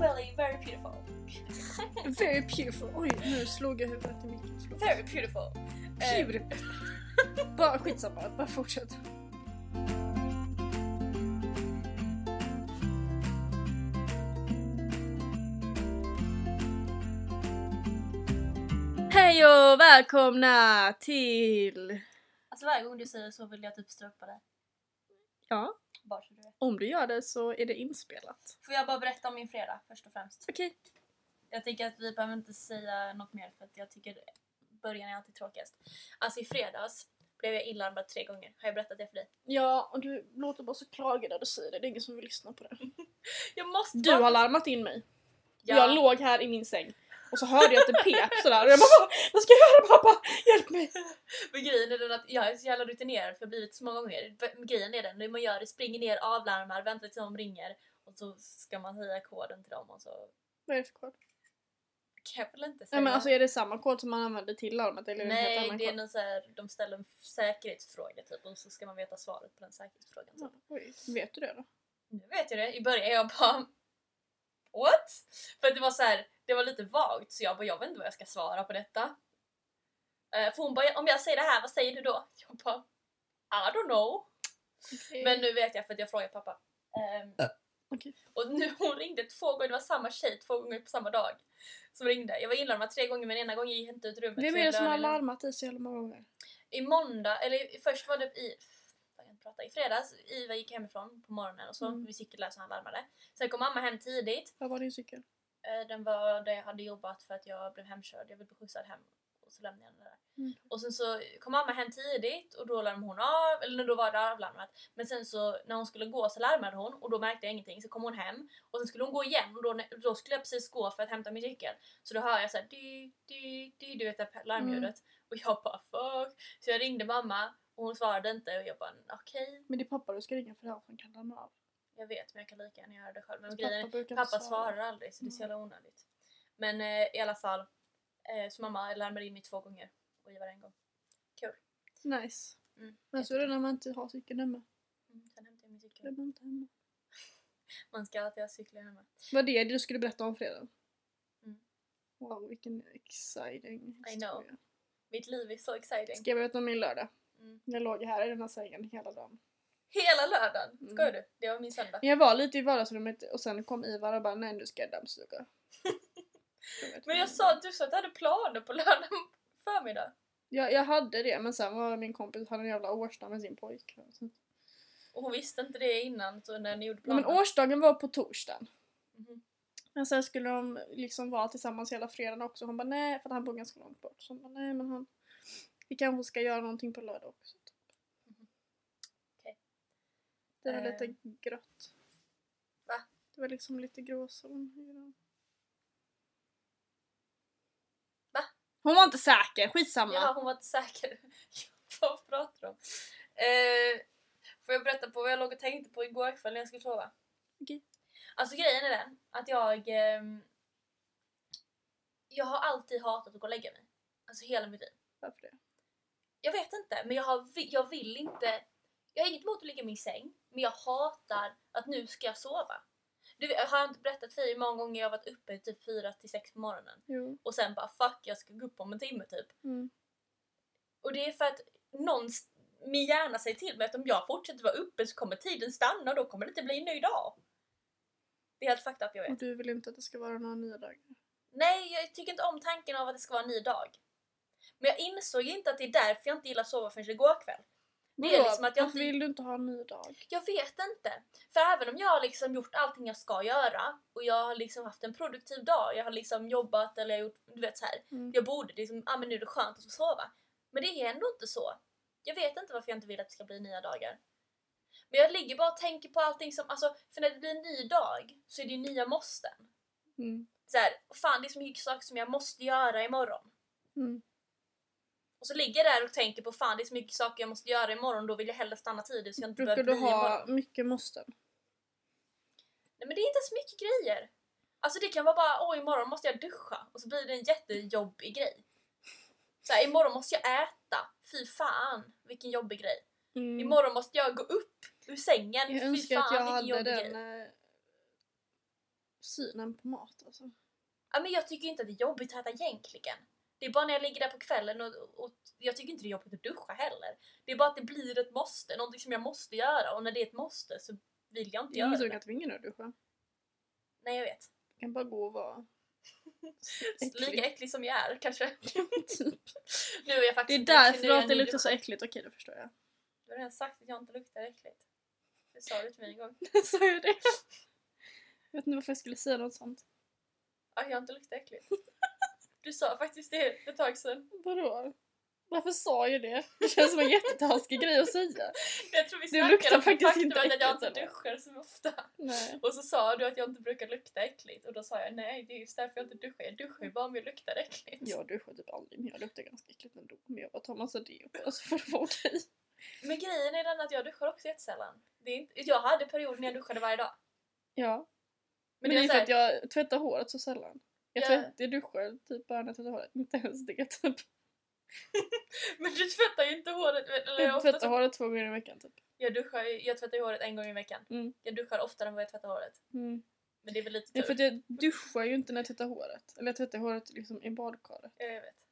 really very beautiful. Very beautiful. Oj, nu slog jag huvudet i micken. Förlåt. Very beautiful. Eh, Beautiful. bara skitsamma, bara fortsätt. Hej och välkomna till... Alltså varje gång du säger så vill jag typ stroppa dig. Ja, Bara så du. Om du gör det så är det inspelat. Får jag bara berätta om min fredag först och främst? Okej. Jag tycker att vi behöver inte säga något mer för att jag tycker början är alltid tråkigast. Alltså i fredags blev jag inlarmad tre gånger. Har jag berättat det för dig? Ja, och du låter bara så klagig när du säger det. Det är ingen som vill lyssna på det. Jag måste Du har larmat in mig. Ja. Jag låg här i min säng och så hörde jag att det pep sådär och jag bara "Vad- ska jag göra pappa? Hjälp mig! Men grejen är den att jag är så jävla rutinerad för jag har blivit så många gånger. Men Grejen är den, det man gör är springer ner, avlarmar, väntar tills de ringer och så ska man säga koden till dem och så Vad är det för kod? kan jag väl inte säga. Nej men alltså är det samma kod som man använder till larmet eller är det en Nej, det är någon så här, de ställer en säkerhetsfråga typ och så ska man veta svaret på den säkerhetsfrågan. Typ. Ja, vet du det då? Nu vet jag det. I början jag bara What? För det var så här, det var lite vagt så jag bara jag vet inte vad jag ska svara på detta. Uh, för hon bara om jag säger det här, vad säger du då? Jag bara I don't know. Men nu vet jag för att jag frågade pappa. Ehm, Okej. Och nu hon ringde två gånger, det var samma tjej två gånger på samma dag. Som ringde. Jag var inlarmad tre gånger men ena gången gick jag inte ut rummet. Vem är det som har larmat dig så jävla många gånger? I måndag, eller i- först var det i prata, i fredags, Iva gick hemifrån på morgonen och så, Mm. vi cykelade så han larmade. Sen kom mamma hem tidigt, Vad var din cykel? Eh, den var där jag hade jobbat för att jag blev hemkörd, jag blev skjutsad hem och så lämnade jag den där. Mm. Och sen så kom mamma hem tidigt och då larmade hon av, eller då var det avlarmat. Men sen så när hon skulle gå så larmade hon och då märkte jag ingenting. Så kom hon hem och sen skulle hon gå igen och då, då skulle jag precis gå för att hämta min cykel. Så då hör jag såhär dy, dy, dy, du vet det larmljudet. Och jag bara fuck. Så jag ringde mamma och hon svarade inte och jag bara okej. Men det är pappa du ska ringa för det här som kan larma av. Jag vet men jag kan lika gärna göra det själv. Men Pappa grejen är, pappa svara. svarar aldrig så det är så jävla onödigt. Men eh, i alla fall, eh, så mamma larmade in mig två gånger och Ivar en gång. Nice. Mm. Men så är det när man inte har cykeln hemma. Mm, sen hämtade jag min är cykel. man inte hemma. Man ska alltid ha cyklar hemma. Vad det du skulle berätta om fredag? Mm. Wow, vilken exciting I know. historia. Mitt liv är så exciting. Ska jag berätta om min lördag? Mm. Jag låg här i den här sängen hela dagen. Hela lördagen! Mm. Skojar du? Det var min söndag. Men jag var lite i vardagsrummet och sen kom Ivar och bara nej nu ska jag dammsuga. Men jag sa att du sa att du hade planer på lördag förmiddag. jag, jag hade det men sen var min kompis hade en jävla årsdag med sin pojkvän. Och hon visste inte det innan så när ni gjorde Ja, planer. men årsdagen var på torsdagen. Mhm. Men sen skulle de liksom vara tillsammans hela fredagen också. Hon bara nej, för att han bor ganska långt bort. Så hon bara nej men han... Vi kanske ska göra någonting på lördag också. Typ. Mhm. Okej. Det var Eh. lite grått. Va? Det var liksom lite gråzon. Va? Hon var inte säker, skitsamma. Ja, hon var inte säker. vad pratar du om? Eh, får jag berätta på vad jag låg och tänkte på igår kväll när jag skulle sova? Okej. Alltså grejen är den att jag... ehm, jag har alltid hatat att gå och lägga mig. Alltså hela mitt liv. Varför det? Jag vet inte, men jag, har, jag vill inte... Jag har inget emot att ligga i min säng, men jag hatar att nu ska jag sova. Du, vet, har jag inte berättat för dig hur många gånger jag har varit uppe typ 4 till 6 på morgonen Jo. och sen bara fuck jag ska gå upp om en timme typ. Mm. Och det är för att någon, min hjärna säger till mig att om jag fortsätter vara uppe så kommer tiden stanna och då kommer det inte bli en ny dag. Det är helt fucked up, jag vet. Och du vill inte att det ska vara några nya dagar? Nej, jag tycker inte om tanken av att det ska vara en ny dag. Men jag insåg inte att det är därför jag inte gillar att sova förrän igår kväll. Det är liksom att jag inte- vill du inte ha en ny dag? Jag vet inte. För även om jag har liksom gjort allting jag ska göra och jag har liksom haft en produktiv dag, jag har liksom jobbat eller gjort, du vet så här. Mm. Jag borde liksom, ah, men nu är det skönt att få sova. Men det är ändå inte så. Jag vet inte varför jag inte vill att det ska bli nya dagar. Men jag ligger bara och tänker på allting som, alltså för när det blir en ny dag så är det ju nya måsten. Mm. Så här, fan det är så mycket saker som jag måste göra imorgon. Mm. Och så ligger jag där och tänker på fan det är så mycket saker jag måste göra imorgon då vill jag hellre stanna tidigt så jag inte Brukar du bli ha imorgon. mycket måsten? Nej men det är inte så mycket grejer. Alltså det kan vara bara åh imorgon måste jag duscha och så blir det en jättejobbig grej. Så här, imorgon måste jag äta. Fy fan vilken jobbig grej. Mm. Imorgon måste jag gå upp ur sängen. Jag Fy fan att jag vilken jobbig den grej. eh, synen på mat alltså. Ja, men jag tycker inte att det är jobbigt att äta egentligen. Det är bara när jag ligger där på kvällen och, och jag tycker inte det är jobbigt att duscha heller. Det är bara att det blir ett måste, någonting som jag måste göra och när det är ett måste så vill jag inte Det är ingen göra som det. kan tvinga dig att duscha. Nej jag vet. Du kan bara gå och vara äcklig. Lika äcklig som jag är kanske. typ. Nu är jag Det är faktiskt därför nu är att det luktar så äckligt, okej det förstår jag. Du har redan sagt att jag inte luktar äckligt. Det sa du till mig en gång. Sa jag det? Jag vet inte varför jag skulle säga något sånt. Ja, jag inte luktar äckligt. Du sa faktiskt det för ett tag sedan. Vadå? Varför sa jag det? Det känns som en jättetaskig grej att säga. Jag tror vi Det snackade luktar faktiskt inte att jag inte äckligt, duschar så ofta. Nej. Och så sa du att jag inte brukar lukta äckligt och då sa jag nej det är just därför jag inte duschar. Jag duschar ju bara om jag luktar äckligt. Jag duschar typ aldrig men jag luktar ganska äckligt ändå. Men jag bara tar massa deo på så får det vara okej. Men grejen är den att jag duschar också jättesällan. Det är inte, jag hade perioder när jag duschade varje dag. Ja. Men, Men, det är för att jag tvättar håret så sällan. Jag, Ja. tvätt, jag duschar typ bara när jag tvättar håret. Inte ens det typ. Men du tvättar ju inte håret. Eller Jag tvättar så, håret två gånger i veckan typ. jag, duschar, jag tvättar ju håret en gång i veckan. Mm. Jag duschar oftare än vad jag tvättar håret. Mm. Men det är väl lite Det är tur. för att jag duschar ju inte när jag tvättar håret. Eller jag tvättar håret liksom i badkaret. Ja, jag vet.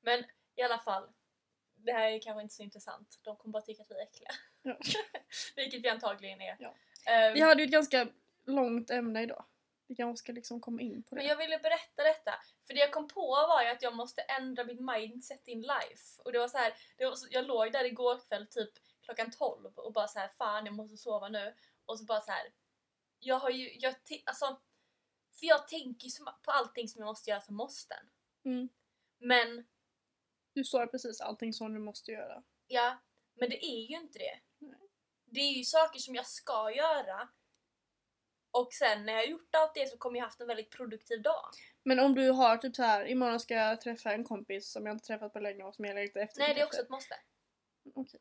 Men i alla fall. Det här är kanske inte så intressant. De kommer bara tycka att vi är äckliga. Ja. Vilket vi antagligen är. Ja. Ehm, Vi hade ju ett ganska långt ämne idag. Vi kanske ska liksom komma in på det. Men jag ville berätta detta. För det jag kom på var ju att jag måste ändra mitt mindset in life. Och det var så här, det var så, jag låg där igår kväll typ klockan 12 och bara så här, fan jag måste sova nu. Och så bara så här. Jag har ju, jag, alltså. För jag tänker ju på allting som jag måste göra som måsten. Mm. Men Du sa precis allting som du måste göra. Ja, men det är ju inte det. Nej. Det är ju saker som jag ska göra. Och sen när jag har gjort allt det så kommer jag haft en väldigt produktiv dag. Men om du har typ så här, imorgon ska jag träffa en kompis som jag inte träffat på länge och som jag längtar efter. Nej, det är också ett måste. Okej.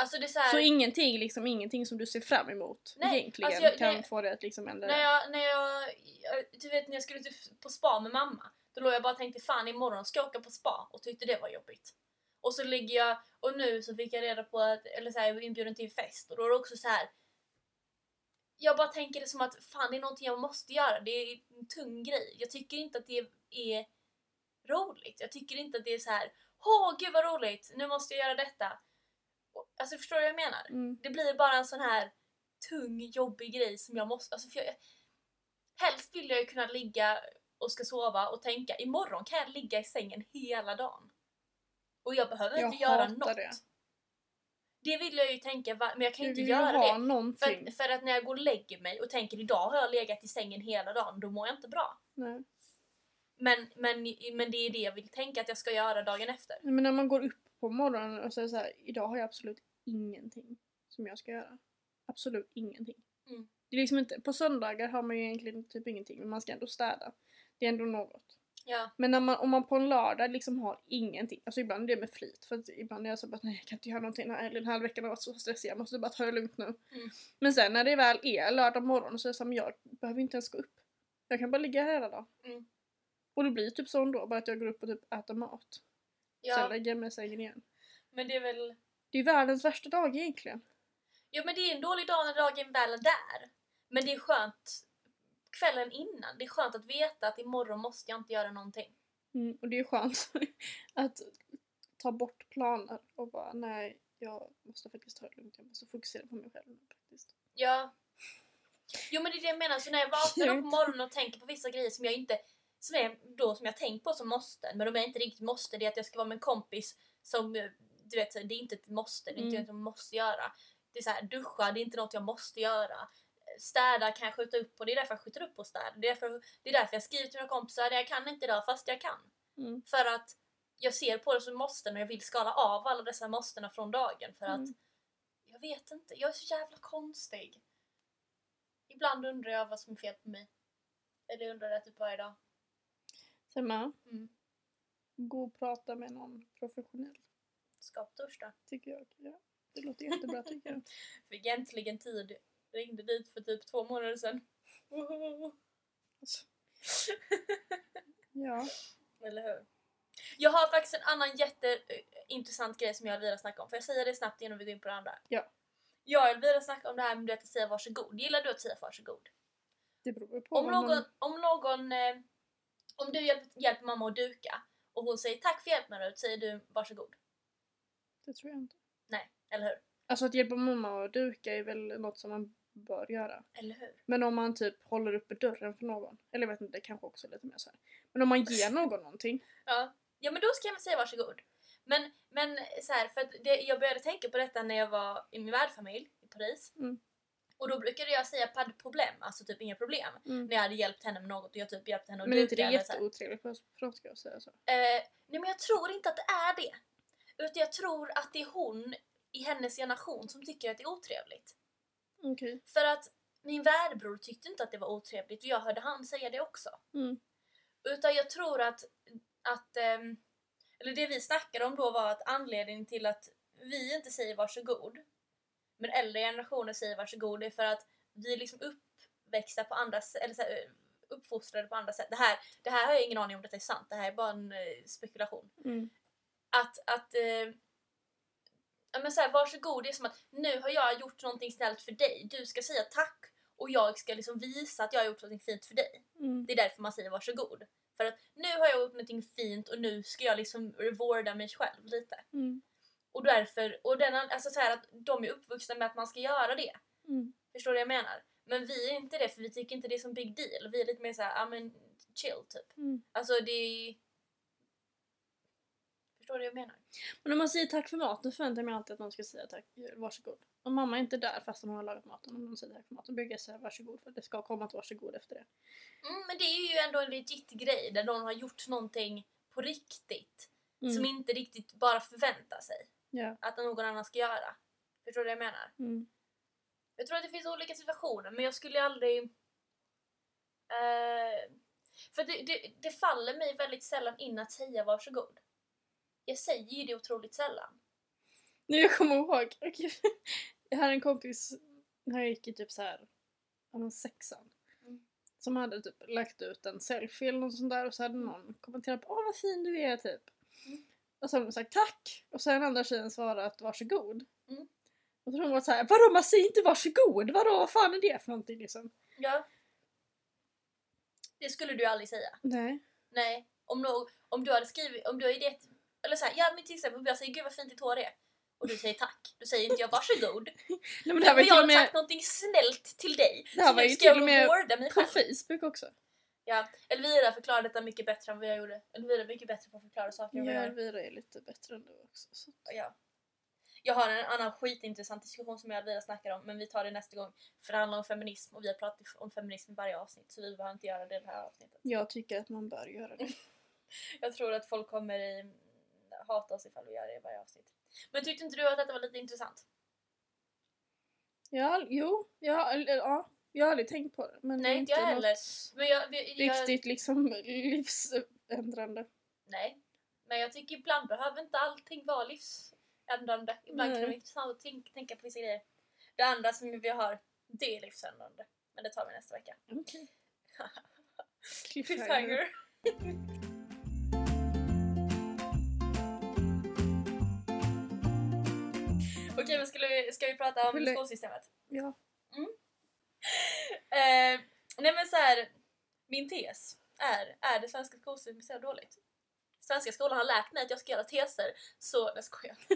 Alltså det är så här, Så ingenting, liksom ingenting som du ser fram emot Nej, egentligen alltså jag- kan nej. få dig att liksom ändra när det. jag, när jag, jag, du vet när jag skulle typ på spa med mamma. Då låg jag bara och tänkte fan imorgon ska jag åka på spa och tyckte det var jobbigt. Och så ligger jag, och nu så fick jag reda på att, eller så här, jag var inbjuden till en fest och då är det också så här. Jag bara tänker det som att fan det är någonting jag måste göra, det är en tung grej. Jag tycker inte att det är roligt. Jag tycker inte att det är så här. åh gud vad roligt, nu måste jag göra detta. Alltså förstår du vad jag menar? Mm. Det blir bara en sån här tung, jobbig grej som jag måste... Alltså för jag, helst vill jag ju kunna ligga och ska sova och tänka imorgon kan jag ligga i sängen hela dagen. Och jag behöver Jag inte göra något. det. Det vill jag ju tänka, men jag kan ju inte göra det. någonting. För att, för att när jag går och lägger mig och tänker idag har jag legat i sängen hela dagen, då mår jag inte bra. Nej. Men, men, men det är det jag vill tänka att jag ska göra dagen efter. Men när man går upp på morgonen och säger så här, idag har jag absolut ingenting som jag ska göra. Absolut ingenting. Mm. Det är liksom inte, på söndagar har man ju egentligen typ ingenting men man ska ändå städa. Det är ändå något. Ja, Men när man, om man på en lördag liksom har ingenting, alltså ibland är det med flit för att ibland är jag så bara nej jag kan inte göra någonting den här, den här veckan har varit så stressig, jag måste bara ta det lugnt nu. Mm. Men sen när det väl är lördag morgon så är det som jag behöver inte ens gå upp. Jag kan bara ligga här hela dagen. Mm. Och det blir typ så ändå, bara att jag går upp och typ äter mat. Sen ja lägger jag mig i sängen igen. men det är väl... Det är världens värsta dag egentligen. Ja men det är en dålig dag när dagen väl är där. Men det är skönt kvällen innan. Det är skönt att veta att imorgon måste jag inte göra någonting. Mm, och det är skönt att ta bort planer och bara nej, jag måste faktiskt ta det lugnt. Jag måste fokusera på mig själv faktiskt. Ja. Jo men det är det jag menar. Så när jag vaknar upp på morgonen och tänker på vissa grejer som jag inte som är då som jag tänkt på som måste men de är inte riktigt måste. Det är att jag ska vara med en kompis som du vet, det är inte ett måste. Det är inte Mm. något jag måste göra. Det är så här, duscha, det är inte något jag måste göra. Städa kan jag skjuta upp på. Det är därför jag skjuter upp på städa. Det är därför, det är därför jag skriver till mina kompisar. Jag kan inte idag fast jag kan. Mm. För att jag ser på det som måsten och jag vill skala av alla dessa måstena från dagen för att Mm. jag vet inte, jag är så jävla konstig. Ibland undrar jag vad som är fel på mig. Eller undrar det typ varje dag. Selma, Mm. gå och prata med någon professionell. Ska på torsdag. Tycker jag. Ja, det låter jättebra tycker jag. Fick äntligen tid. Ringde dit för typ två månader sedan. Woho! Alltså. Ja. Eller hur? Jag har faktiskt en annan jätteintressant grej som jag och Elvira snackar om. Får jag säga det snabbt innan vi går in på det andra? Ja. Jag och Elvira snackar om det här med att säga varsågod. Gillar du att säga varsågod? Det beror på Om någon, man... om någon, eh, om du hjälper, hjälper mamma att duka och hon säger tack för hjälpen Rut, säger du varsågod. Det tror jag inte. Nej, eller hur? Alltså att hjälpa mamma att duka är väl något som man bör göra. Eller hur? Men om man typ håller uppe dörren för någon, eller jag vet inte, det kanske också är lite mer så här. Men om man ger någon någonting. Ja. ja men då ska jag väl säga varsågod. Men, men så här, för det, jag började tänka på detta när jag var i min värdfamilj i Paris. Mm. Och då brukade jag säga pas problem, alltså typ inga problem. Mm. När jag hade hjälpt henne med något och jag typ hjälpte henne att Men är inte det jätteotrevligt på franska att säga så? Eh, nej men jag tror inte att det är det. Utan jag tror att det är hon i hennes generation som tycker att det är otrevligt. Okej. För att min värdbror tyckte inte att det var otrevligt och jag hörde han säga det också. Mm. Utan jag tror att, att ehm, eller det vi snackade om då var att anledningen till att vi inte säger varsågod, men äldre generationer säger varsågod är för att vi är liksom uppväxta på andra eller så här, uppfostrade på andra sätt. Det här, det här har jag ingen aning om detta är sant, det här är bara en eh, spekulation. Mm. Att, att eh, men så här, varsågod, det är som att nu har jag gjort någonting snällt för dig, du ska säga tack och jag ska liksom visa att jag har gjort någonting fint för dig. Mm. Det är därför man säger varsågod. För att nu har jag gjort någonting fint och nu ska jag liksom rewarda mig själv lite. Mm. Och därför, och den, alltså så här att de är uppvuxna med att man ska göra det. Mm. Förstår du vad jag menar? Men vi är inte det för vi tycker inte det är som big deal. Vi är lite mer såhär, ja men chill typ. Mm. Alltså det är... Förstår du vad jag menar? Men om man säger tack för maten förväntar jag mig alltid att någon ska säga tack, varsågod. Om mamma är inte där fast hon har lagat maten, om någon säger tack för maten brukar jag säga varsågod för att det ska komma ett varsågod efter det. Mm, men det är ju ändå en legit grej där någon har gjort någonting på riktigt. Mm. Som inte riktigt bara förväntar sig Ja. att någon annan ska göra. Förstår du vad jag menar? Mm. Jag tror att det finns olika situationer men jag skulle aldrig... Eh, för det, det, det faller mig väldigt sällan in att säga varsågod. Jag säger ju det otroligt sällan. Nu jag kommer ihåg, okej. jag hade en kompis när jag gick i typ så här, ja, men sexan. Mm. Som hade typ lagt ut en selfie eller något sånt där och så hade någon kommenterat på åh vad fin du är typ. Mm. Och så hade hon sagt tack och så hade den andra tjejen svarat varsågod. Mm. Och så hade hon varit såhär, vadå man säger inte varsågod? Vadå vad fan är det för någonting liksom? Ja. Det skulle du aldrig säga. Nej. Nej. Om, nå- om du hade skrivit, om du har det, eller såhär, ja men till exempel jag säger gud vad fint ditt hår är. Och du säger tack. Då säger inte jag varsågod. Nej men det här var jag har med sagt någonting snällt till dig. Det här så var nu ju ska till och med på. Facebook också. Ja, Elvira förklarade detta mycket bättre än vad jag gjorde. Elvira är mycket bättre på att förklara saker än vad Ja, jag gör. Elvira är lite bättre än du också. Så. Ja. Jag har en annan skitintressant diskussion som jag och Elvira snackar om men vi tar det nästa gång. För det handlar om feminism och vi har pratat om feminism i varje avsnitt så vi behöver inte göra det i det här avsnittet. Jag tycker att man bör göra det. Jag tror att folk kommer i, hata oss ifall vi gör det i varje avsnitt. Men tyckte inte du att detta var lite intressant? Ja, jo, ja, eller, ja, jag har aldrig tänkt på det. Men Nej, inte jag heller. Men jag, jag, Riktigt liksom livsändrande. Nej. Men jag tycker ibland behöver inte allting vara livsändrande. Ibland kan det Nej. vara intressant att tänka, tänka på vissa grejer. Det andra som vi har, det är livsändande. Men det tar vi nästa vecka. Okej. Cliffhanger. Okej, skulle vi, ska vi prata om skolsystemet? Ja. Eh, nej men så här, min tes är, är det svenska skolsystemet så dåligt? Svenska skolan har lärt mig att jag ska göra teser, så... Nej skojar.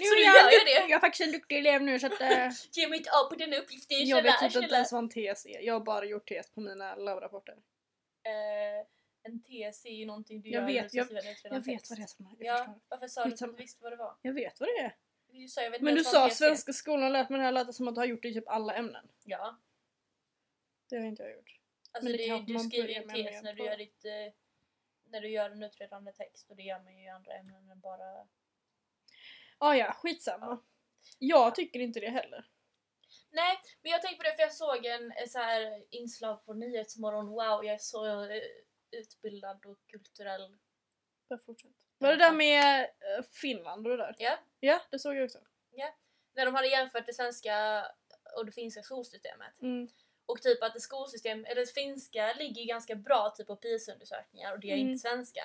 Nu Så nu jag, gör jag det. Jag är faktiskt en duktig elev nu så att... eh, Ge mig inte av på den uppgiften, jag vet inte ens vad en tes är. Jag har bara gjort tes på mina labbrapporter. Eh, en tes är ju någonting du Jag gör vet, jag- utredande Jag vet vad det är som är. Jag Ja, förstår. varför sa du att du visste vad det var? Jag vet vad det är. Sa, jag vet inte Men du ens vad en sa är. svenska skolan har lärt mig det här låter som att du har gjort det i typ alla ämnen. Ja. Det har inte jag gjort. Alltså Men det det, kanske du man skriver ju börjar en med tes mer när du på- gör ditt... Eh, när du gör en utredande text och det gör man ju i andra ämnen än bara... Ah, ja, skitsamma. Jag tycker inte det heller. Nej, men jag tänkte på det för jag såg en eh, så här inslag på Nyhetsmorgon. Wow, jag är så eh, utbildad och kulturell. Bara fortsätt. Var det där med eh, Finland och det där? Ja, Ja, det såg jag också. när de hade jämfört det svenska och det finska skolsystemet. Mm. Och typ att det skolsystem, eller det finska ligger ganska bra typ på PISA-undersökningar och det gör Mm. inte svenska.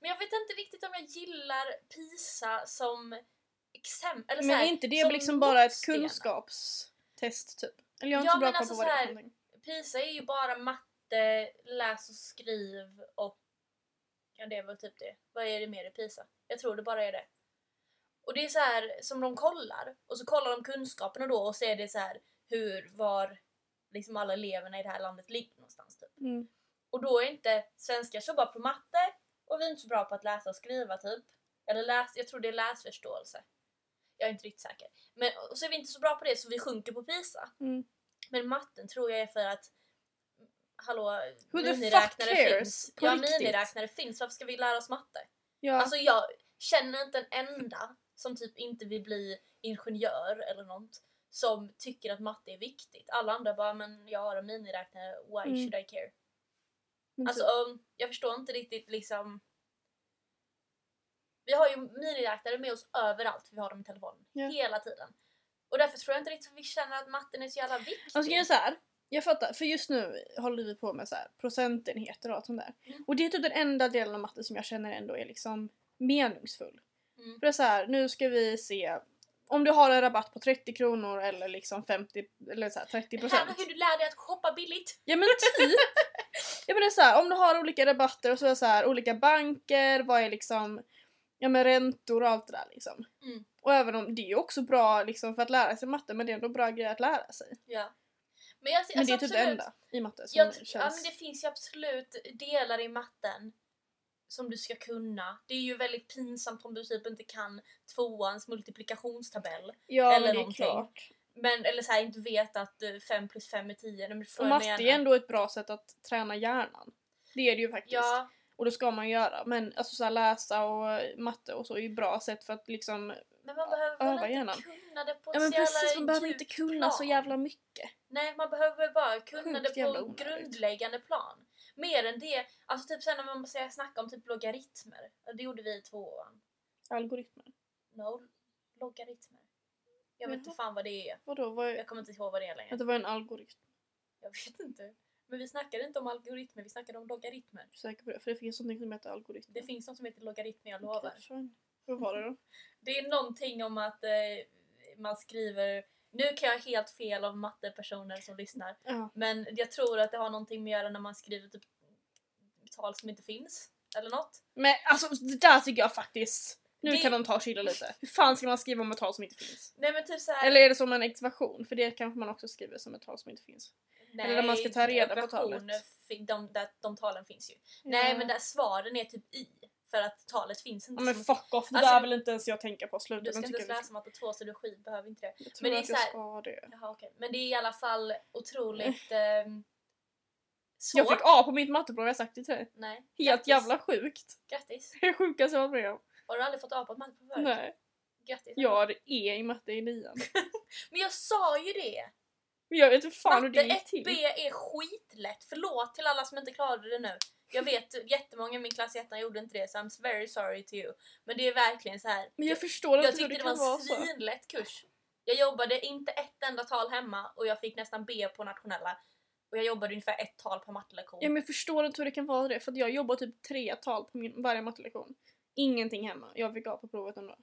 Men jag vet inte riktigt om jag gillar PISA som exempel. Eller Men här, är inte det som liksom bara ett kunskapstest typ? Eller jag har inte Ja, så bra koll alltså på vad det är. PISA är ju bara matte, läs och skriv och ja, det är väl typ det. Vad är det mer i PISA? Jag tror det bara är det. Och det är så här som de kollar och så kollar de kunskaperna då och så är det så här hur, var liksom alla eleverna i det här landet ligger någonstans typ. Mm. Och då är inte svenskar så bra på matte och vi är inte så bra på att läsa och skriva typ. Eller läs, jag tror det är läsförståelse. Jag är inte riktigt säker. Men och så är vi inte så bra på det så vi sjunker på PISA. Mm. Men matten tror jag är för att Hallå, Who miniräknare finns. På Ja, riktigt? miniräknare finns. Varför ska vi lära oss matte? Ja. Alltså jag känner inte en enda som typ inte vill bli ingenjör eller något som tycker att matte är viktigt. Alla andra bara, men jag har en miniräknare, why Mm. should I care? Alltså typ. um, jag förstår inte riktigt liksom Vi har ju miniräknare med oss överallt, vi har dem i telefonen. Ja. Hela tiden. Och därför tror jag inte riktigt att vi känner att matten är så jävla viktig. Alltså så här. Jag fattar, för just nu håller vi på med så här procentenheter och allt sånt där. Mm. Och det är typ den enda delen av matte som jag känner ändå är liksom meningsfull. Mm. För det är så här, nu ska vi se om du har en rabatt på 30 kronor eller liksom 50 eller så här 30 Det här procent. var hur du lär dig att shoppa billigt. Ja men typ! ja men det är så här, om du har olika rabatter och så är så här, olika banker, vad är liksom ja men räntor och allt det där liksom. Mm. Och även om det är också bra liksom för att lära sig matte men det är ändå bra grej att lära sig. Ja. Men, jag, Men det är alltså, typ det enda i matte som Jag, känns... ja, men det finns ju absolut delar i matten som du ska kunna. Det är ju väldigt pinsamt om du typ inte kan tvåans multiplikationstabell. ja, eller men det är någonting. klart. Men, eller så här, inte vet att 5 plus 5 är 10. Men du förstår Och matte är ändå ett bra sätt att träna hjärnan. Det är det ju faktiskt. Ja, Och det ska man göra. Men alltså så här, läsa och eh, matte och så är ju bra sätt för att liksom... men man behöver öva väl inte hjärnan. kunna det på Ja men ett så jävla precis, man behöver inte kunna så plan. jävla mycket. Nej, man behöver bara kunna Sjukt det på onödigt. grundläggande plan. Mer än det, alltså typ sen när man måste snacka om typ logaritmer. Det gjorde vi i tvåan. Algoritmer. No, logaritmer. Jag vet inte Jaha. fan vad det är. Vadå? Vad är... Jag kommer inte ihåg vad det är längre. Det var en algoritm. Jag vet inte. Men vi snackade inte om algoritmer, vi snackade om logaritmer. Är du säker på det? För det finns någonting som heter algoritm. Det finns något som heter logaritmer, jag lovar. Fine. Vad var det då? Det är någonting om att eh, man skriver... Nu kan jag helt fel av mattepersoner som lyssnar. Ja. Men jag tror att det har någonting med att göra när man skriver typ tal som inte finns. Eller något. Men alltså det där tycker jag faktiskt... Nu Det- kan de ta och chilla lite. Hur fan ska man skriva om ett tal som inte finns? Nej men typ såhär... Eller är det som en ekvation? För det kanske man också skriver som ett tal som inte finns. nej, eller när man ska ta reda på talet. De, de, de talen finns ju. Nej men där svaren är typ i. För att talet finns inte Ja men fuck off, det Alltså, där vill inte ens jag tänka på. Sluta, Du ska inte läsa matte 2 så du skit, behöver inte det. Jag tror men det är att jag så här- ska det. Jaha okej. Men det är i alla fall otroligt ehm, svårt. Jag fick A på mitt matteprov, jag har sagt det till dig. Nej. Helt Grattis. jävla sjukt. Grattis. Det är sjukaste jag varit med om. Har du aldrig fått A på ett matteprov förut? Nej. Grattis. Jag hade E i matte i nian. Men jag sa ju det! Men jag vet inte fan hur Matte det gick till. 1B är skitlätt. Förlåt till alla som inte klarade det nu. Jag vet jättemånga i min klass i gjorde inte det så I'm very sorry to you. Men det är verkligen så här. Men jag förstår jag hur tyckte det det var en svinlätt kurs. Jag jobbade inte ett enda tal hemma och jag fick nästan B på nationella. Och jag jobbade ungefär ett tal per mattelektion. Ja, men jag förstår inte hur det kan vara det, för jag jobbar typ tre tal på min, varje mattelektion. Ingenting hemma. Jag fick A på provet ändå.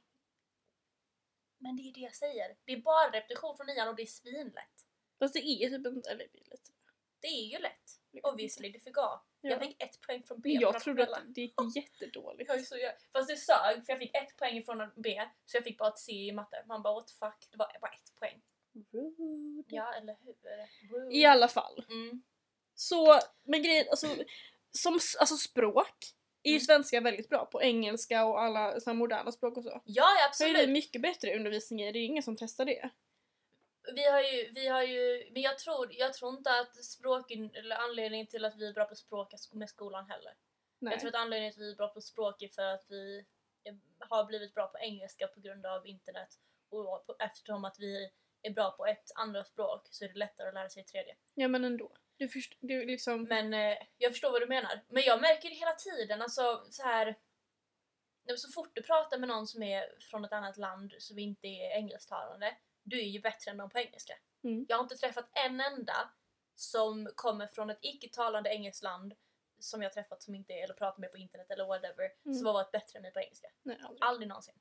Men det är det jag säger. Det är bara repetition från nian och det är svinlätt. Fast det är typ inte... Eller det är lite... Det är ju lätt. Obviously, du A. Ja. Jag fick ett poäng från B jag trodde att det gick jättedåligt. Jag är så, jag, fast det sög för jag fick ett poäng från B så jag fick bara ett C i matte. Man bara what the fuck, det var bara ett poäng. Rude. Ja eller hur? Rude. I alla fall. Mm. Så, men grejen, alltså, som alltså språk är ju Mm. svenska väldigt bra på. Engelska och alla såna moderna språk och så. Ja, Så är det absolut. mycket bättre undervisning i, det är ingen som testar det. Vi har ju, vi har ju, men jag tror, jag tror inte att språk, eller anledningen till att vi är bra på språk är med skolan heller. Nej. Jag tror att anledningen till att vi är bra på språk är för att vi har blivit bra på engelska på grund av internet och på, eftersom att vi är bra på ett andra språk så är det lättare att lära sig ett tredje. Ja men ändå. Du först, du liksom... Men eh, jag förstår vad du menar. Men jag märker det hela tiden, alltså så här. Så fort du pratar med någon som är från ett annat land som inte är engelsktalande, du är ju bättre än dem på engelska. Mm. Jag har inte träffat en enda som kommer från ett icke-talande engelskt land som jag träffat som inte är, eller pratar med på internet eller whatever, Mm. som har varit bättre än mig på engelska. Nej, aldrig. Aldrig någonsin.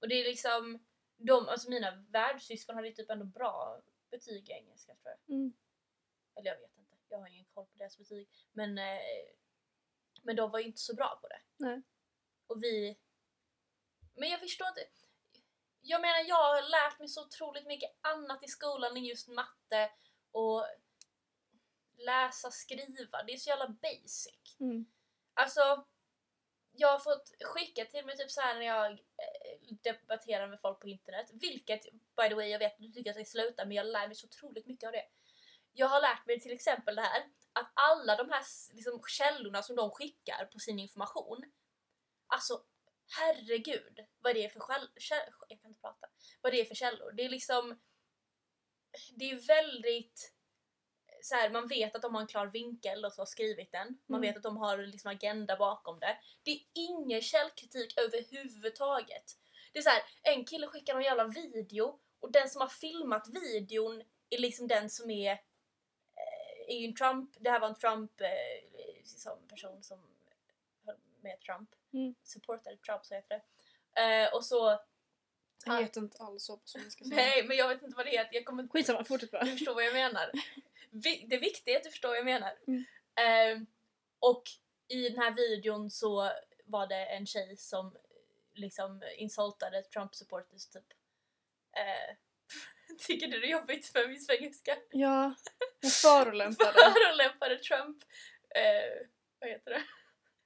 Och det är liksom, de, alltså mina världssyskon hade ju typ ändå bra betyg i engelska tror jag. Mm. Eller jag vet inte, jag har ingen koll på deras betyg. Men, eh, men de var ju inte så bra på det. Nej. Och vi... Men jag förstår inte. Jag menar jag har lärt mig så otroligt mycket annat i skolan än just matte och läsa, skriva. Det är så jävla basic. Mm. Alltså, jag har fått skicka till mig typ så här när jag eh, debatterar med folk på internet. Vilket, by the way, jag vet att du tycker att jag ska sluta men jag lär mig så otroligt mycket av det. Jag har lärt mig till exempel det här att alla de här liksom, källorna som de skickar på sin information. Alltså, herregud vad det är för skäll... käll- Jag kan inte prata. Vad det är för källor. Det är liksom... Det är väldigt så här, man vet att de har en klar vinkel och så har skrivit den. Man Mm. vet att de har liksom agenda bakom det. Det är ingen källkritik överhuvudtaget. Det är så här, en kille skickar någon jävla video och den som har filmat videon är liksom den som är, eh, är en Trump, det här var en Trump eh, som person som höll med Trump. Mm. Supportade Trump så heter det. Eh, och så, Jag Ah. vet inte alls så på svenska. nej men jag vet inte vad det heter, jag kommer Skitsamma, fortsätt bara. du förstår vad jag menar. Vi- Det viktiga är att du förstår vad jag menar. Mm. Ehm, och i den här videon så var det en tjej som liksom insultade Trump supporters typ. Eh, tycker du det är jobbigt med min svengelska? Ja, jag förolämpade Förolämpade Trump, eh, vad heter det?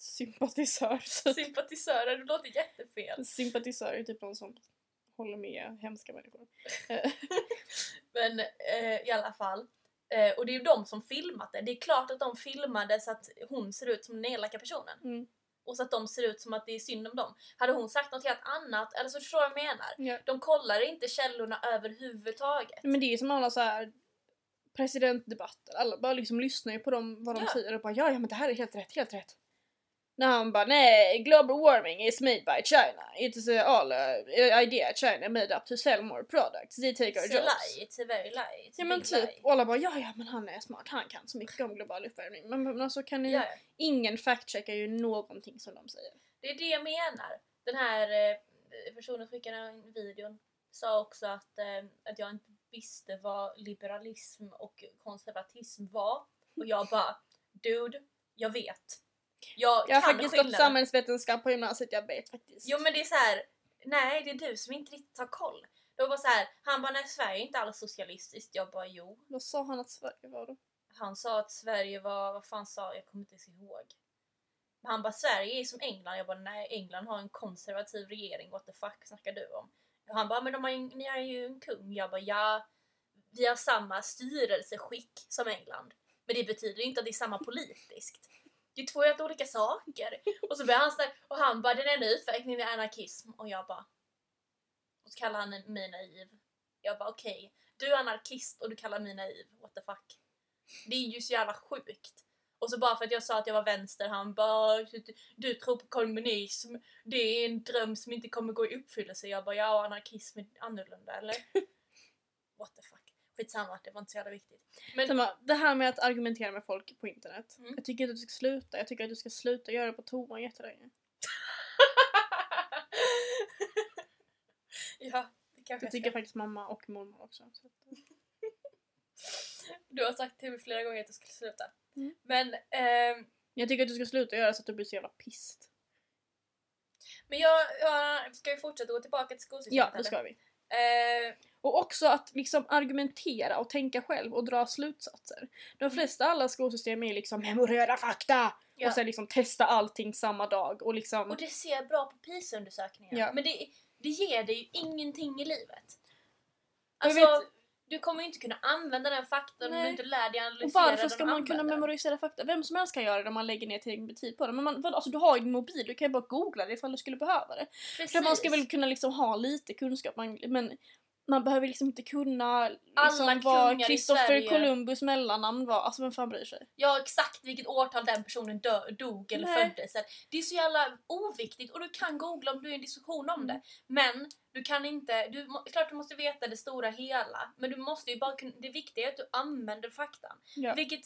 Sympatisör. Sympatisörer, det låter jättefel. Sympatisör är typ någon som håller med hemska människor. Men eh, i alla fall. Eh, och det är ju de som filmat det. Det är klart att de filmade så att hon ser ut som den elaka personen. Mm. Och så att de ser ut som att det är synd om dem. Hade hon sagt något helt annat, eller så förstår jag vad jag menar. Ja. De kollar inte källorna överhuvudtaget. Men det är ju som alla så här presidentdebatter. Alla bara liksom lyssnar ju på dem, vad de Ja. säger och bara ja, ja men det här är helt rätt, helt rätt. När han bara nej, global warming is made by China. It is all uh, idea China made up to sell more products. They take our It's jobs. lie, it's a very lie. It's Ja men typ, lie. och alla bara ja ja men han är smart, han kan så mycket om global uppvärmning. Men, men alltså kan ni, Ja, ingen fact-checkar ju någonting som de säger. det är det jag menar. Den här eh, personen som skickade den videon sa också att, eh, att jag inte visste vad liberalism och konservatism var. Och jag bara, dude, jag vet. Jag, Jag har faktiskt gått samhällsvetenskap på gymnasiet, jag vet faktiskt. Jo men det är så här. nej det är du som inte riktigt har koll. Det var så här, han bara, nej Sverige är inte alls socialistiskt. Jag bara, jo. Vad sa han att Sverige var då? Han sa att Sverige var, vad fan sa jag kommer inte ens ihåg. Men han bara, Sverige är som England. Jag bara, nej England har en konservativ regering, what the fuck snackar du om? Och han bara, men de har ju, ni har ju en kung. Jag bara, ja, vi har samma styrelseskick som England. Men det betyder inte att det är samma politiskt. Det är två helt olika saker. Och så börjar han snacka, och han bara, den enda utveckling är anarkism. Och jag bara, och så kallar han mig naiv. Jag bara, okej, du är anarkist och du kallar mig naiv, what the fuck. Det är ju så jävla sjukt. Och så bara för att jag sa att jag var vänster, han bara du, du tror på kommunism, det är en dröm som inte kommer gå i uppfyllelse. Jag bara ja, anarkism är annorlunda eller? What the fuck. Skitsamma, det var inte så jävla viktigt. Men Samma, det här med att argumentera med folk på internet. Mm. Jag tycker att du ska sluta. Jag tycker att du ska sluta göra det på toan jättelänge. ja, det kanske Det jag tycker ska. faktiskt mamma och mormor också. Du har sagt till mig flera gånger att jag skulle sluta. Mm. Men, ehm, jag tycker att du ska sluta göra så att du blir så jävla pissed. men jag, jag ska vi fortsätta gå tillbaka till skolsystemet Ja, det ska vi. Eh, Och också att liksom argumentera och tänka själv och dra slutsatser. De flesta alla skolsystem är liksom memorera fakta! Mm. Ja. Och sen liksom testa allting samma dag och liksom... Och det ser bra på PISA-undersökningar. Ja. Men det, det ger dig ju ingenting i livet. Jag Alltså, du kommer ju inte kunna använda den faktan om du inte lär dig Och analysera varför den ska och man kunna använda den. memorisera fakta? Vem som helst kan göra det om man lägger ner tillräckligt tid på det. Men man, alltså, du har ju din mobil, du kan ju bara googla det ifall du skulle behöva det. Precis. För man ska väl kunna liksom ha lite kunskap, man, men man behöver liksom inte kunna Alla liksom, vad i Christopher Sverige. Columbus mellannamn var. Alltså vem fan bryr sig? Ja, exakt vilket årtal den personen dö, dog eller Nej. föddes. Det är så jävla oviktigt och du kan googla om du är i en diskussion om det. Men du kan inte, du, klart du måste veta det stora hela. Men du måste ju bara kunna, det viktiga är att du använder faktan. Ja. Vilket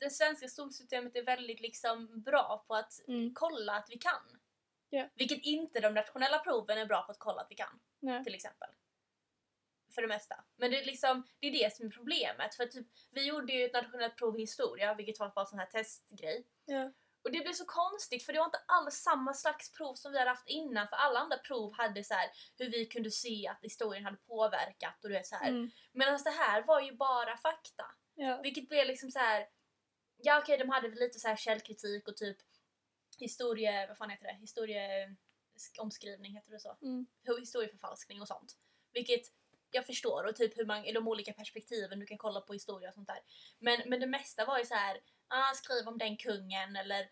det svenska skolsystemet är väldigt liksom bra på att Mm. kolla att vi kan. Ja. Vilket inte de nationella proven är bra på att kolla att vi kan. Nej. Till exempel. För det mesta. Men det är liksom, det är det som är problemet. För typ, vi gjorde ju ett nationellt prov i historia, vilket var bara en sån här testgrej. Ja. Och det blev så konstigt för det var inte alls samma slags prov som vi hade haft innan. För alla andra prov hade så här hur vi kunde se att historien hade påverkat och du vet så här. Mm. Medan det här var ju bara fakta. Ja. Vilket blev liksom så här. Ja okej de hade väl lite så här källkritik och typ historie, vad fan heter det? Historie omskrivning heter det så? Mm. Historieförfalskning och sånt. Vilket jag förstår och typ hur man, de olika perspektiven du kan kolla på historia och sånt där. Men, men det mesta var ju så här, ah, skriv om den kungen eller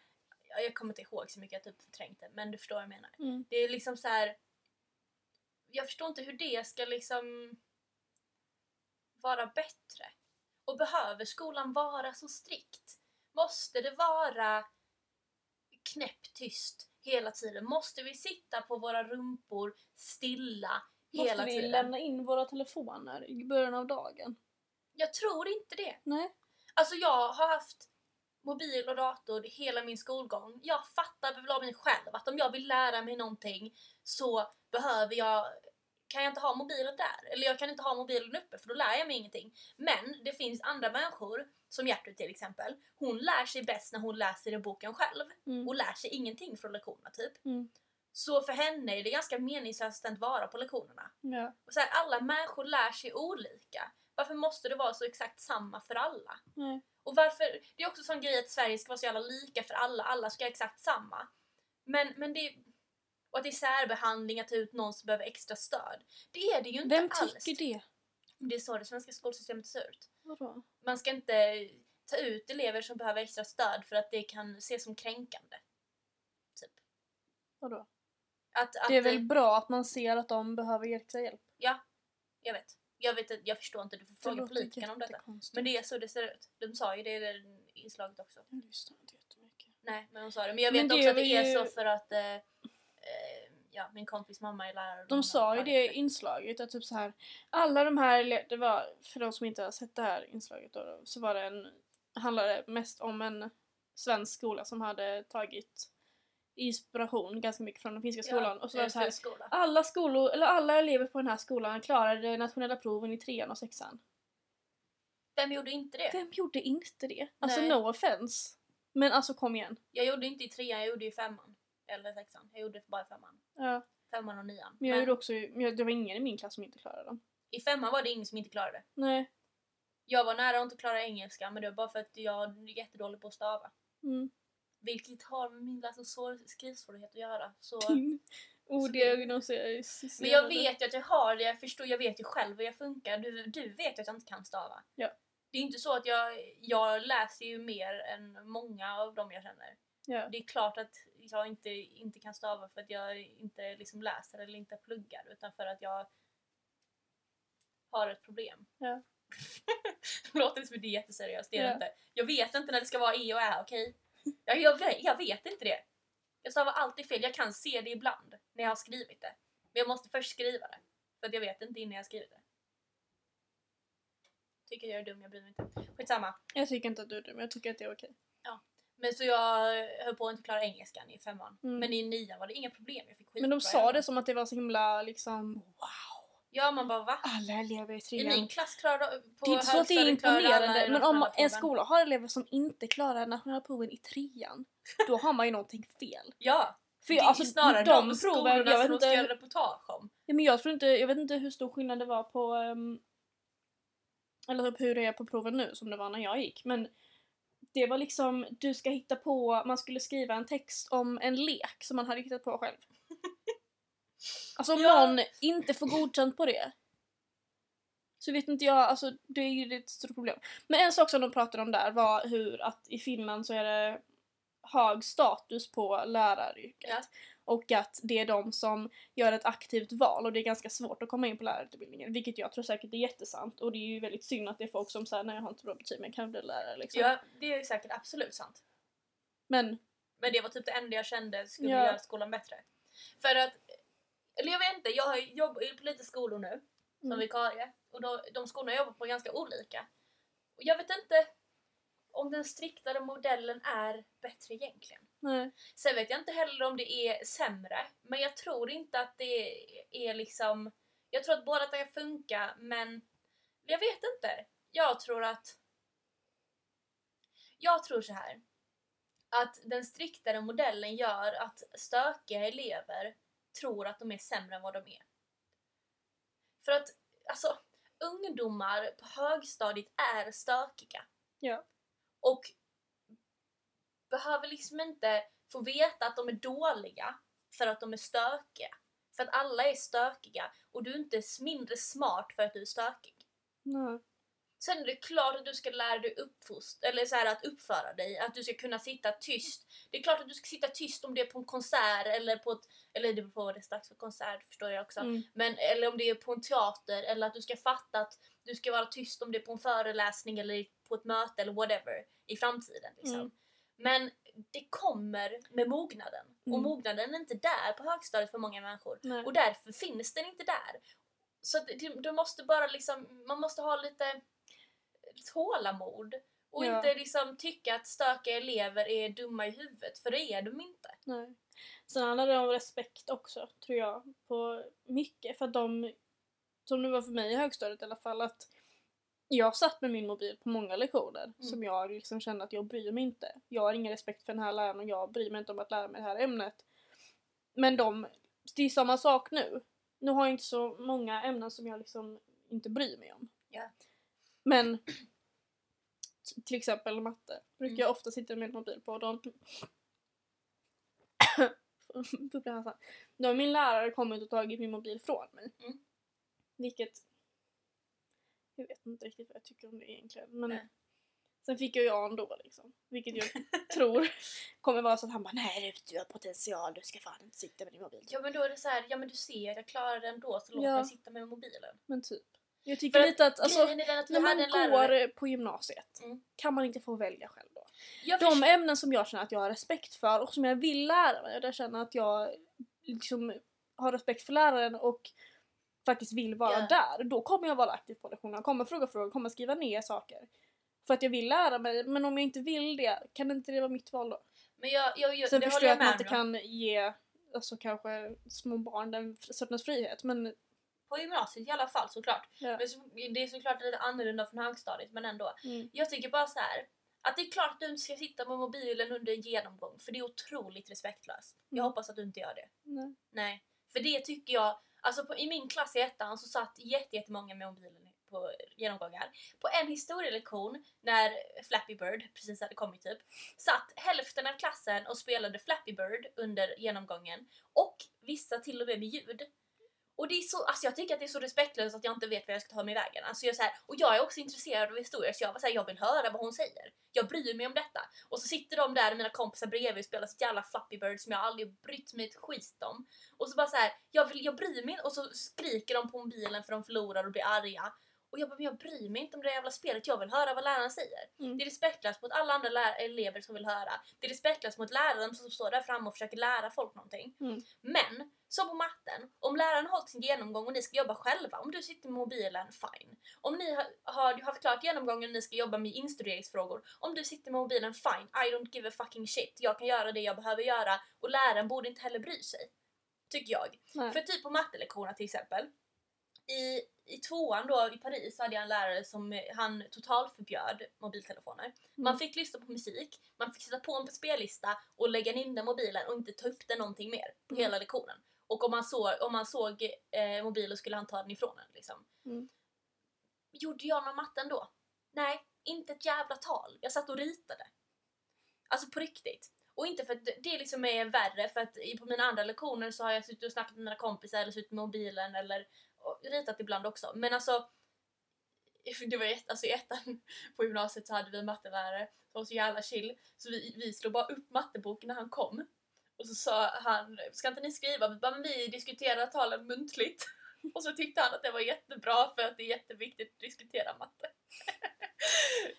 ja, jag kommer inte ihåg så mycket, jag typ förträngt det men du förstår vad jag menar. Mm. Det är liksom så här. Jag förstår inte hur det ska liksom vara bättre. Och behöver skolan vara så strikt? Måste det vara knäpptyst hela tiden? Måste vi sitta på våra rumpor stilla Måste hela vi tiden? lämna in våra telefoner i början av dagen? Jag tror inte det. Nej. Alltså jag har haft mobil och dator hela min skolgång. Jag fattar väl av mig själv att om jag vill lära mig någonting så behöver jag kan jag inte ha mobilen där? Eller jag kan inte ha mobilen uppe för då lär jag mig ingenting. Men det finns andra människor, som Gertrud till exempel. Hon lär sig bäst när hon läser i boken själv Mm. och lär sig ingenting från lektionerna typ. Mm. Så för henne är det ganska meningslöst att vara på lektionerna. Ja. Och så här, alla människor lär sig olika. Varför måste det vara så exakt samma för alla? Nej. Och varför, det är också en sån grej att Sverige ska vara så jävla lika för alla, alla ska ha exakt samma. Men, men det och att det är särbehandling att ta ut någon som behöver extra stöd. Det är det ju inte Vem alls. tycker det? Det är så det svenska skolsystemet ser ut. Vadå? Man ska inte ta ut elever som behöver extra stöd för att det kan ses som kränkande. Typ. Vadå? Att, att, Det är väl bra att man ser att de behöver extra hjälp? Ja, jag vet. Jag, vet jag förstår inte, du får fråga politikerna om detta. jättekonstigt. Men det är så det ser ut. De sa ju det i det inslaget också. Jag lyssnar inte jättemycket. Nej, men de sa det. Men jag Men vet det också att det är ju- så för att eh, eh, ja, min kompis mamma är lärare. De sa ju det i inslaget att typ så här alla de här, det var för de som inte har sett det här inslaget då, så var det en, handlade mest om en svensk skola som hade tagit inspiration ganska mycket från den finska skolan och så var det så här Skola. alla skolor, eller alla elever på den här skolan klarade nationella proven i trean och sexan. Vem gjorde inte det? Vem gjorde inte det? Alltså Nej. no offense. Men alltså kom igen. Jag gjorde inte i trean, jag gjorde i femman. Eller sexan. Jag gjorde bara i femman. Ja, Femman och nian. men jag Men gjorde också, jag- det var ingen i min klass som inte klarade dem. I femman var det ingen som inte klarade. Nej. Jag var nära att inte klara engelska men det var bara för att jag är jättedålig på att stava. Mm. Vilket har med min läs och svår- skrivsvårighet att göra. Så... Odiagnostiserade. Men jag vet ju att jag har det, jag förstår, jag vet ju själv hur jag funkar. Du, du vet ju att jag inte kan stava. Ja. Det är inte så att jag, jag läser ju mer än många av dem jag känner. Ja. Det är klart att jag inte, inte kan stava för att jag inte liksom läser eller inte pluggar utan för att jag har ett problem. Ja. det låter som det är jätteseriöst, det är Ja. inte. Jag vet inte när det ska vara e och ä, okej? Jag, jag, vet- jag vet inte det. Jag stavar alltid fel, jag kan se det ibland när jag har skrivit det. Men jag måste först skriva det. För att jag vet inte innan jag skrivit det. Tycker jag är dum, jag bryr mig inte. Skitsamma. Jag tycker inte att du är dum, jag tycker att det är okej. Men så jag höll på att inte klara engelskan i femman. Mm. Men i nian var det inga problem, jag fick skitbra Men de sa det som att det var så himla liksom wow. Ja man bara va? Alla elever i I trean. min klass klarade på Det är inte så att det är imponerande men om en skola har elever som inte klarar nationella proven i trean då har man ju någonting fel. Ja! För det är alltså, snarare de, de skolorna jag vet som de ska göra reportage om. ja, men jag tror inte, jag vet inte hur stor skillnad det var på ehm, eller typ hur det är på proven nu som det var när jag gick men det var liksom, du ska hitta på, man skulle skriva en text om en lek som man hade hittat på själv. Alltså om Ja. någon inte får godkänt på det så vet inte jag, alltså det är ju ett stort problem. Men en sak som de pratade om där var hur att i Finland så är det hög status på läraryrket. Ja. Och att det är de som gör ett aktivt val och det är ganska svårt att komma in på lärarutbildningen. Vilket jag tror säkert är jättesant och det är ju väldigt synd att det är folk som säger nej jag har inte bra betyg men jag kan bli lärare liksom. Ja, det är säkert absolut sant. Men Men det var typ det enda jag kände skulle Ja. göra skolan bättre. För att, eller jag vet inte, jag har jobbat på lite skolor nu som Mm. vikarie och då, de skolorna jag jobbar på är ganska olika. Och jag vet inte om den striktare modellen är bättre egentligen. nej. Sen vet jag inte heller om det är sämre, men jag tror inte att det är liksom... Jag tror att båda kan funka men jag vet inte. Jag tror att... Jag tror så här. Att den striktare modellen gör att stökiga elever tror att de är sämre än vad de är. För att, alltså, ungdomar på högstadiet är stökiga. Ja. Och behöver liksom inte få veta att de är dåliga för att de är stökiga. För att alla är stökiga och du är inte mindre smart för att du är stökig. Nej. Sen är det klart att du ska lära dig uppfost eller så här, att uppföra dig, att du ska kunna sitta tyst. Det är klart att du ska sitta tyst om det är på en konsert eller på ett, eller det beror på vad det är dags för konsert förstår jag också. Mm. Men, eller om det är på en teater eller att du ska fatta att du ska vara tyst om det är på en föreläsning eller på ett möte eller whatever i framtiden. Liksom. Mm. Men det kommer med mognaden. Och Mm. mognaden är inte där på högstadiet för många människor. Nej. Och därför finns den inte där. Så du måste bara liksom, man måste ha lite tålamod. Och Ja. inte liksom tycka att stökiga elever är dumma i huvudet, för det är de inte. Nej. Sen handlar det om respekt också, tror jag. På mycket. För att de, som det var för mig i högstadiet i alla fall, att jag satt med min mobil på många lektioner Mm. som jag liksom kände att jag bryr mig inte. Jag har ingen respekt för den här läraren och jag bryr mig inte om att lära mig det här ämnet. Men de, det är samma sak nu. Nu har jag inte så många ämnen som jag liksom inte bryr mig om. Ja. Men till exempel matte brukar Mm. jag ofta sitta med min mobil på. De. Då har min lärare kommit och tagit min mobil från mig. Mm. Vilket... Jag vet inte riktigt vad jag tycker om det egentligen. Men Nej. sen fick jag ju A ändå liksom. Vilket jag tror kommer vara så att han bara nej du, du har potential, du ska fan inte sitta med din mobil. Ja men då är det så här, ja men du ser att jag klarar det ändå så låt Ja. mig sitta med mobilen. Men typ. Jag tycker För lite att alltså, att när man en lärare... går på gymnasiet Mm. kan man inte få välja själv då? Jag De förstår- ämnen som jag känner att jag har respekt för och som jag vill lära mig och där jag känner att jag liksom har respekt för läraren och faktiskt vill vara Ja. där. Då kommer jag vara aktiv på lektionerna, kommer fråga frågor, kommer skriva ner saker. För att jag vill lära mig, men om jag inte vill det, kan inte det vara mitt val då? Men jag, jag, jag, Sen det förstår jag att man inte kan ge alltså kanske små barn den sortens frihet men På gymnasiet i alla fall såklart. ja. Men så, det är såklart lite annorlunda från högstadiet men ändå. Mm. Jag tycker bara så här. Att det är klart att du inte ska sitta med mobilen under en genomgång för det är otroligt respektlöst. Jag Mm. hoppas att du inte gör det. Nej. Nej. För det tycker jag, alltså på, i min klass i ettan så satt jätte- jättemånga med mobilen på genomgångar. På en historielektion när Flappy Bird precis hade kommit typ, satt hälften av klassen och spelade Flappy Bird under genomgången och vissa till och med med ljud. Och det är så, alltså jag tycker att det är så respektlöst att jag inte vet vad jag ska ta mig vägen. Alltså jag är så här, och jag är också intresserad av historia så jag var så här, jag vill höra vad hon säger. Jag bryr mig om detta. Och så sitter de där, mina kompisar bredvid och spelar sitt jävla Flappy Bird som jag aldrig brytt mig ett skit om. Och så bara så här, jag, vill, jag bryr mig och så skriker de på mobilen för de förlorar och blir arga. Och jag bara, men jag bryr mig inte om det jävla spelet, jag vill höra vad läraren säger. Mm. Det är respektlöst mot alla andra elever som vill höra. Det är respektlöst mot läraren som står där framme och försöker lära folk någonting. Mm. Men, som på matten, om läraren har hållit sin genomgång och ni ska jobba själva, om du sitter med mobilen, fine. Om ni har, har haft klart genomgången och ni ska jobba med instuderingsfrågor, om du sitter med mobilen, fine. I don't give a fucking shit. Jag kan göra det jag behöver göra och läraren borde inte heller bry sig. Tycker jag. Nej. För typ på mattelektionerna till exempel. I, I tvåan då i Paris hade jag en lärare som eh, han totalförbjöd mobiltelefoner. Man Mm. fick lyssna på musik, man fick sätta på en spellista och lägga in den mobilen och inte ta upp den någonting mer på Mm. hela lektionen. Och om man såg, om man såg eh, mobilen skulle han ta den ifrån en. Liksom. Mm. Gjorde jag någon matten då? Nej, inte ett jävla tal. Jag satt och ritade. Alltså på riktigt. Och inte för att det liksom är värre för att på mina andra lektioner så har jag suttit och snackat med mina kompisar eller suttit med mobilen eller ritat ibland också. Men alltså det var ett, alltså i ettan på gymnasiet så hade vi en mattelärare som var så jävla chill så vi, vi slog bara upp matteboken när han kom. Och så sa han, ska inte ni skriva? Vi bara, men vi diskuterar talen muntligt. Och så tyckte han att det var jättebra för att det är jätteviktigt att diskutera matte.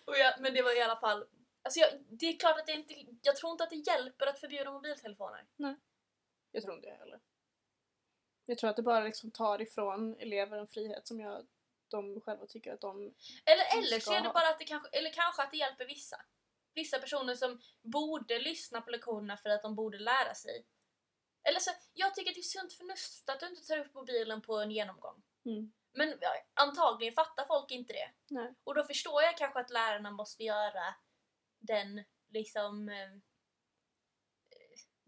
och jag, men det var i alla fall, alltså jag, det är klart att det inte, jag tror inte att det hjälper att förbjuda mobiltelefoner. Nej. Jag tror inte det heller. Jag tror att det bara liksom tar ifrån elever en frihet som att de själva tycker att de... Eller, eller så är det bara att det kanske, eller kanske att det hjälper vissa. Vissa personer som borde lyssna på lektionerna för att de borde lära sig. Eller så, jag tycker att det är sunt förnuft att du inte tar upp mobilen på en genomgång. Mm. Men ja, antagligen fattar folk inte det. Nej. Och då förstår jag kanske att lärarna måste göra den liksom eh,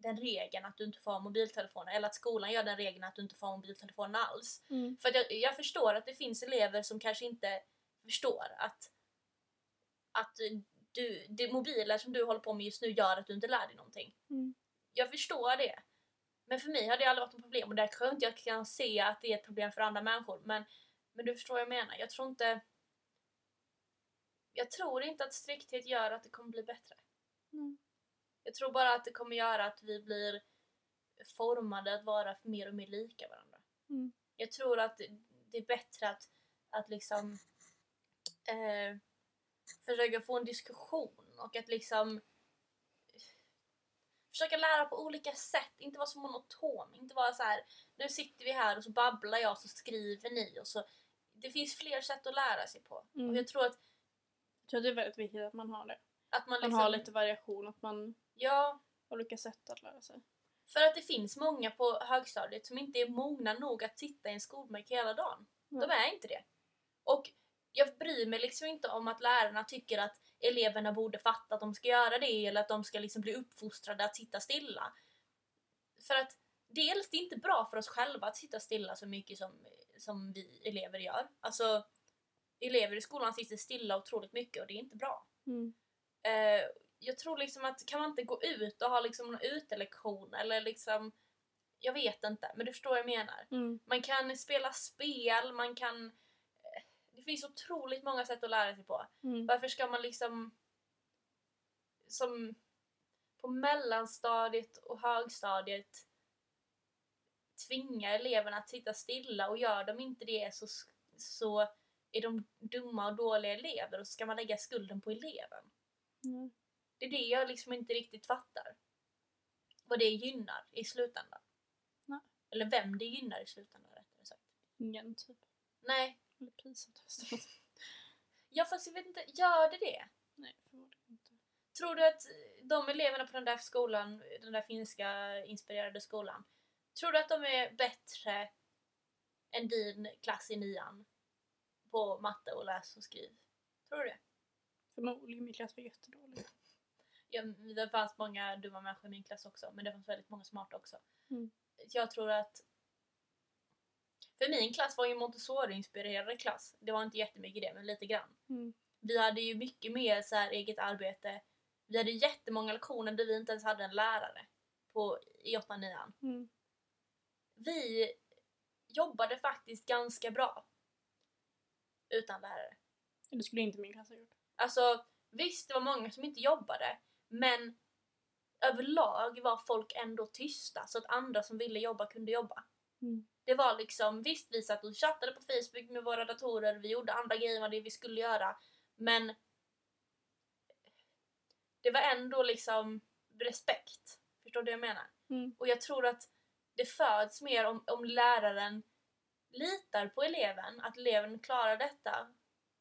den regeln att du inte får ha mobiltelefoner eller att skolan gör den regeln att du inte får ha mobiltelefoner alls. Mm. För att jag, jag förstår att det finns elever som kanske inte förstår att, att du, det mobiler som du håller på med just nu gör att du inte lär dig någonting. Mm. Jag förstår det. Men för mig har det aldrig varit ett problem och där jag inte jag kan se att det är ett problem för andra människor. Men, men du förstår vad jag menar. Jag tror inte... Jag tror inte att strikthet gör att det kommer bli bättre. Mm. Jag tror bara att det kommer göra att vi blir formade att vara mer och mer lika varandra. Mm. Jag tror att det är bättre att, att liksom eh, försöka få en diskussion och att liksom försöka lära på olika sätt, inte vara så monoton, inte vara så här. nu sitter vi här och så babblar jag och så skriver ni och så det finns fler sätt att lära sig på. Mm. Och jag tror att, Jag tror att det är väldigt viktigt att man har det. att man Man liksom... har lite variation, att man Ja, olika sätt att lära sig. för att det finns många på högstadiet som inte är mogna nog att sitta i en skolbänk hela dagen. Nej. De är inte det. Och jag bryr mig liksom inte om att lärarna tycker att eleverna borde fatta att de ska göra det eller att de ska liksom bli uppfostrade att sitta stilla. För att dels det är inte bra för oss själva att sitta stilla så mycket som, som vi elever gör. Alltså elever i skolan sitter stilla otroligt mycket och det är inte bra. Mm. Eh, jag tror liksom att kan man inte gå ut och ha liksom en utelektion eller liksom jag vet inte, men du förstår vad jag menar. Mm. Man kan spela spel, man kan... eh, Det finns otroligt många sätt att lära sig på. Mm. Varför ska man liksom... Som på mellanstadiet och högstadiet tvinga eleverna att sitta stilla och gör de inte det så, så är de dumma och dåliga elever och så ska man lägga skulden på eleven. Mm. Det är det jag liksom inte riktigt fattar. Vad det gynnar i slutändan. Nej. Eller vem det gynnar i slutändan rättare sagt. Ingen typ. Nej, Eller PISA-testet. ja fast jag vet inte, gör det det? Nej, förmodligen inte. Tror du att de eleverna på den där skolan, den där finska inspirerade skolan, tror du att de är bättre än din klass i nian på matte och läs och skriv? Tror du det? Förmodligen min klass var jättedålig. Ja, det fanns många dumma människor i min klass också, men det fanns väldigt många smarta också. Mm. Jag tror att... För min klass var ju Montessori-inspirerad klass. Det var inte jättemycket det, men lite grann. Mm. Vi hade ju mycket mer så här eget arbete. Vi hade jättemånga lektioner där vi inte ens hade en lärare på, i 8 9 Mm. Vi jobbade faktiskt ganska bra utan lärare. Det skulle inte min klass ha gjort. Alltså visst, det var många som inte jobbade, men överlag var folk ändå tysta så att andra som ville jobba kunde jobba. Mm. Det var liksom, visst vi satt och chattade på Facebook med våra datorer, vi gjorde andra grejer än det vi skulle göra, men det var ändå liksom respekt. Förstår du vad jag menar? Mm. Och jag tror att det föds mer om, om läraren litar på eleven, att eleven klarar detta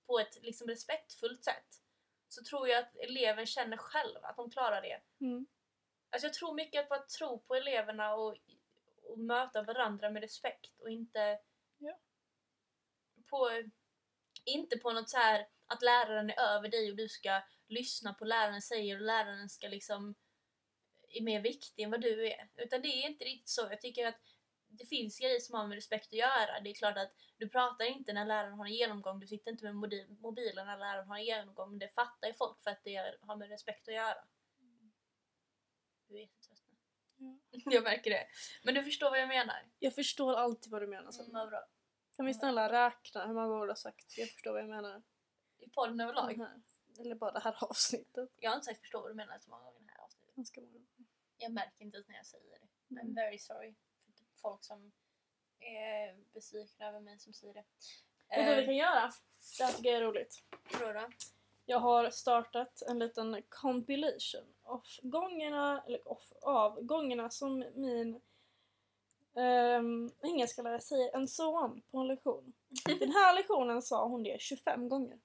på ett liksom respektfullt sätt. Så tror jag att eleven känner själv att de klarar det. Mm. Alltså jag tror mycket på att tro på eleverna och, och möta varandra med respekt och inte Ja. på inte på något så här att läraren är över dig och du ska lyssna på läraren säger och läraren ska liksom är mer viktig än vad du är. Utan det är inte riktigt så. Jag tycker att det finns grejer som har med respekt att göra. Det är klart att du pratar inte när läraren har en genomgång, du sitter inte med mobilen när läraren har en genomgång. Men det fattar ju folk för att det har med respekt att göra. Du är jättetrött nu. Ja. Jag märker det. Men du förstår vad jag menar? Jag förstår alltid vad du menar. Så. Mm, bra. Kan vi snälla räkna hur många gånger du har sagt jag förstår vad jag menar? I podden överlag. Här. Eller bara det här avsnittet. Jag har inte sagt förstå vad du menar så många gånger i det här avsnittet. Ganska många. Jag märker inte ens när jag säger det. I'm Mm. very sorry folk som är besvikna över mig som säger det. Vet du vad vi Eh, kan göra? Det här tycker jag är roligt. vadå då? Jag har startat en liten compilation av gångerna, eller off, av gångerna som min um, engelsklärare säger en son på en lektion. Den här lektionen sa hon det 25 gånger.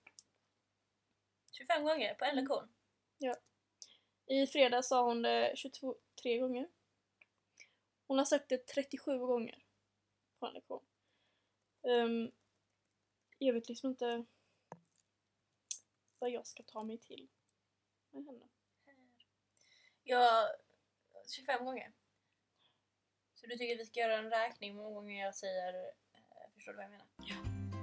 25 gånger på en Mm. lektion? I fredag sa hon det 23 gånger. Hon har sagt det 37 gånger på en lektion. Ehm, jag vet liksom inte vad jag ska ta mig till med henne. Jag... 25 gånger. Så du tycker att vi ska göra en räkning hur många gånger jag säger... eh, Förstår du vad jag menar? Ja.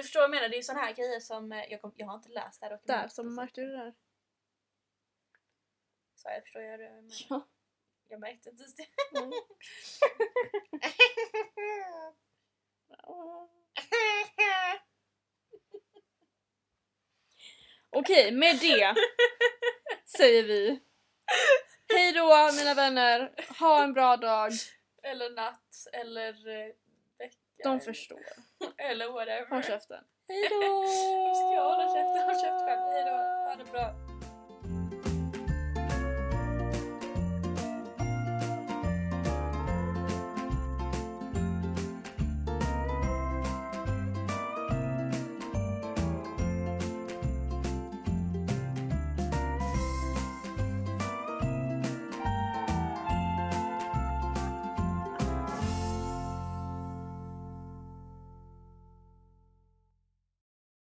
Du förstår vad jag menar, det är ju såna här grejer som... eh, Jag, kom, jag har inte läst det här Där, dokumentet. som märkte du det där? Så jag förstår jag det jag menar. Ja. Jag märkte inte ens det. Mm. Okej, med det säger vi Hej då mina vänner, ha en bra dag. eller natt, eller eh. De förstår. Eller whatever. Håll käften. Hej då! Ska jag hålla käften? Håll käften själv. Hejdå. Ha det bra.